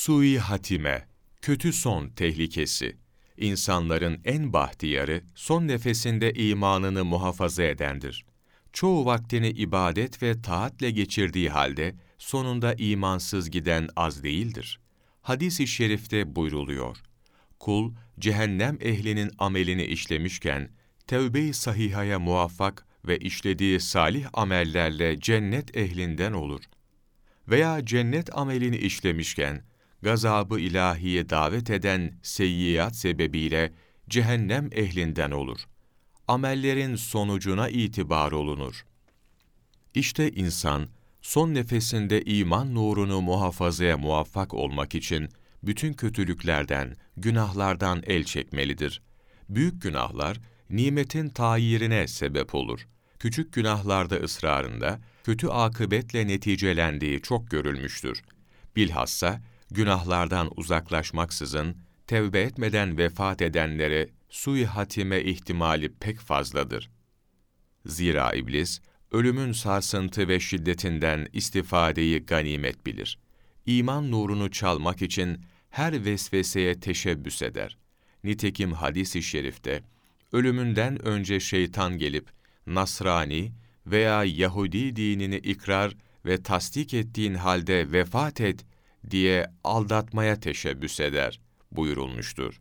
Sui hatime, kötü son tehlikesi. İnsanların en bahtiyarı, son nefesinde imanını muhafaza edendir. Çoğu vaktini ibadet ve taatle geçirdiği halde, sonunda imansız giden az değildir. Hadis-i şerifte buyruluyor. Kul, cehennem ehlinin amelini işlemişken, tevbe-i sahihaya muvaffak ve işlediği salih amellerle cennet ehlinden olur. Veya cennet amelini işlemişken, gazabı ilahiye davet eden seyyiyat sebebiyle cehennem ehlinden olur. Amellerin sonucuna itibar olunur. İşte insan, son nefesinde iman nurunu muhafazaya muvaffak olmak için, bütün kötülüklerden, günahlardan el çekmelidir. Büyük günahlar, nimetin tayirine sebep olur. Küçük günahlarda ısrarında, kötü akıbetle neticelendiği çok görülmüştür. Bilhassa, günahlardan uzaklaşmaksızın, tevbe etmeden vefat edenlere sui hatime ihtimali pek fazladır. Zira iblis, ölümün sarsıntı ve şiddetinden istifadeyi ganimet bilir. İman nurunu çalmak için her vesveseye teşebbüs eder. Nitekim hadis-i şerifte, ölümünden önce şeytan gelip, Nasrani veya Yahudi dinini ikrar ve tasdik ettiğin halde vefat et diye aldatmaya teşebbüs eder buyurulmuştur.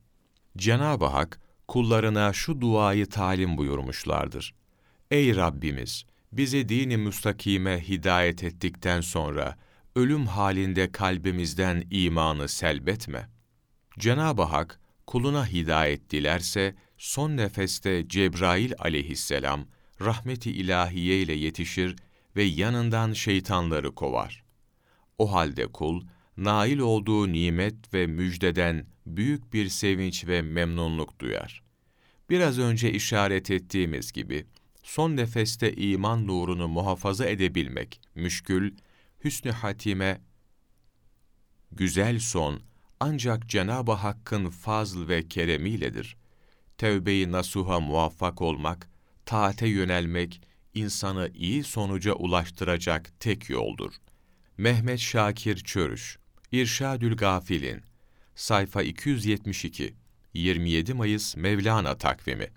Cenab-ı Hak kullarına şu duayı talim buyurmuşlardır. Ey Rabbimiz! Bizi dini müstakime hidayet ettikten sonra ölüm halinde kalbimizden imanı selbetme. Cenab-ı Hak kuluna hidayet dilerse son nefeste Cebrail aleyhisselam rahmeti ilahiye ile yetişir ve yanından şeytanları kovar. O halde kul nail olduğu nimet ve müjdeden büyük bir sevinç ve memnunluk duyar. Biraz önce işaret ettiğimiz gibi, son nefeste iman nurunu muhafaza edebilmek, müşkül, hüsnü hatime, güzel son, ancak Cenab-ı Hakk'ın fazl ve keremiyledir. Tevbe-i nasuha muvaffak olmak, taate yönelmek, insanı iyi sonuca ulaştıracak tek yoldur. Mehmet Şakir Çörüş İrşadül Gafilin Sayfa 272 27 Mayıs Mevlana takvimi